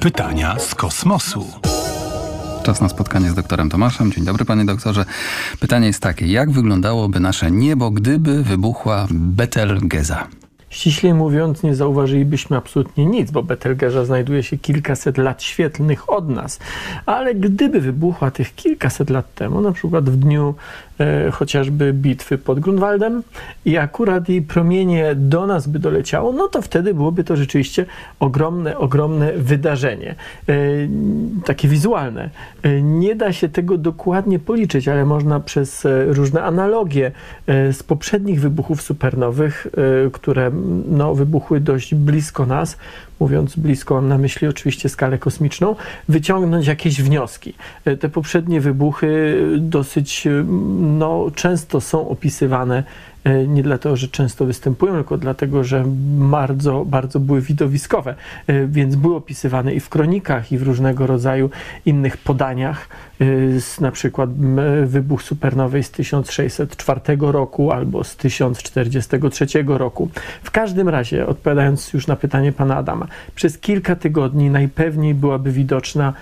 Pytania z kosmosu. Czas na spotkanie z doktorem Tomaszem. Dzień dobry panie doktorze. Pytanie jest takie, jak wyglądałoby nasze niebo, gdyby wybuchła Betelgeza? Ściślej mówiąc, nie zauważylibyśmy absolutnie nic, bo Betelgeuse znajduje się kilkaset lat świetlnych od nas. Ale gdyby wybuchła tych kilkaset lat temu, na przykład w dniu e, chociażby bitwy pod Grunwaldem i akurat jej promienie do nas by doleciało, no to wtedy byłoby to rzeczywiście ogromne, ogromne wydarzenie. E, takie wizualne. E, nie da się tego dokładnie policzyć, ale można przez e, różne analogie e, z poprzednich wybuchów supernowych, e, które no, wybuchły dość blisko nas, mówiąc blisko, mam na myśli oczywiście skalę kosmiczną, wyciągnąć jakieś wnioski. E, te poprzednie wybuchy dosyć no, często są opisywane e, nie dlatego, że często występują, tylko dlatego, że bardzo, bardzo były widowiskowe, e, więc były opisywane i w kronikach, i w różnego rodzaju innych podaniach, na przykład wybuch supernowej z 1604 roku albo z 1043 roku. W każdym razie, odpowiadając już na pytanie pana Adama, przez kilka tygodni najpewniej byłaby widoczna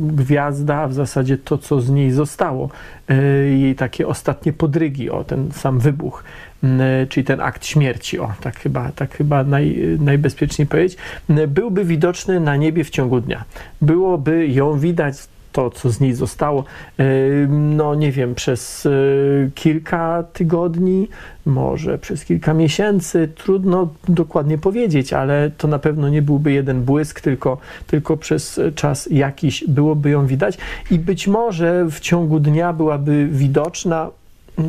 gwiazda, a w zasadzie to, co z niej zostało, jej takie ostatnie podrygi, o ten sam wybuch, czyli ten akt śmierci, o tak chyba, tak chyba naj, najbezpieczniej powiedzieć, byłby widoczny na niebie w ciągu dnia. Byłoby ją widać to, co z niej zostało, no nie wiem, przez kilka tygodni, może przez kilka miesięcy, trudno dokładnie powiedzieć, ale to na pewno nie byłby jeden błysk, tylko, tylko przez czas jakiś byłoby ją widać. I być może w ciągu dnia byłaby widoczna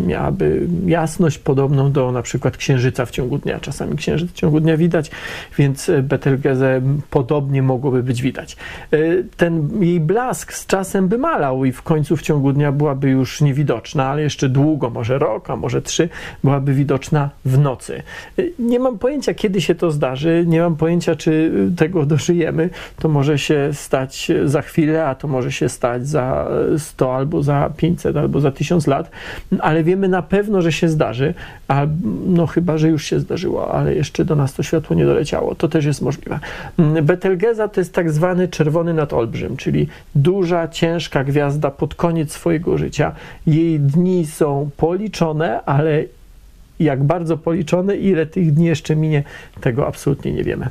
miałaby jasność podobną do na przykład księżyca w ciągu dnia. Czasami księżyc w ciągu dnia widać, więc Betelgeuse podobnie mogłoby być widać. Ten jej blask z czasem by malał i w końcu w ciągu dnia byłaby już niewidoczna, ale jeszcze długo, może rok, a może trzy, byłaby widoczna w nocy. Nie mam pojęcia, kiedy się to zdarzy, nie mam pojęcia, czy tego dożyjemy. To może się stać za chwilę, a to może się stać za 100 albo za 500 albo za 1000 lat, ale wiemy na pewno, że się zdarzy, a no chyba, że już się zdarzyło, ale jeszcze do nas to światło nie doleciało. To też jest możliwe. Betelgeza to jest tak zwany czerwony nadolbrzym, czyli duża, ciężka gwiazda pod koniec swojego życia. Jej dni są policzone, ale jak bardzo policzone, ile tych dni jeszcze minie, tego absolutnie nie wiemy.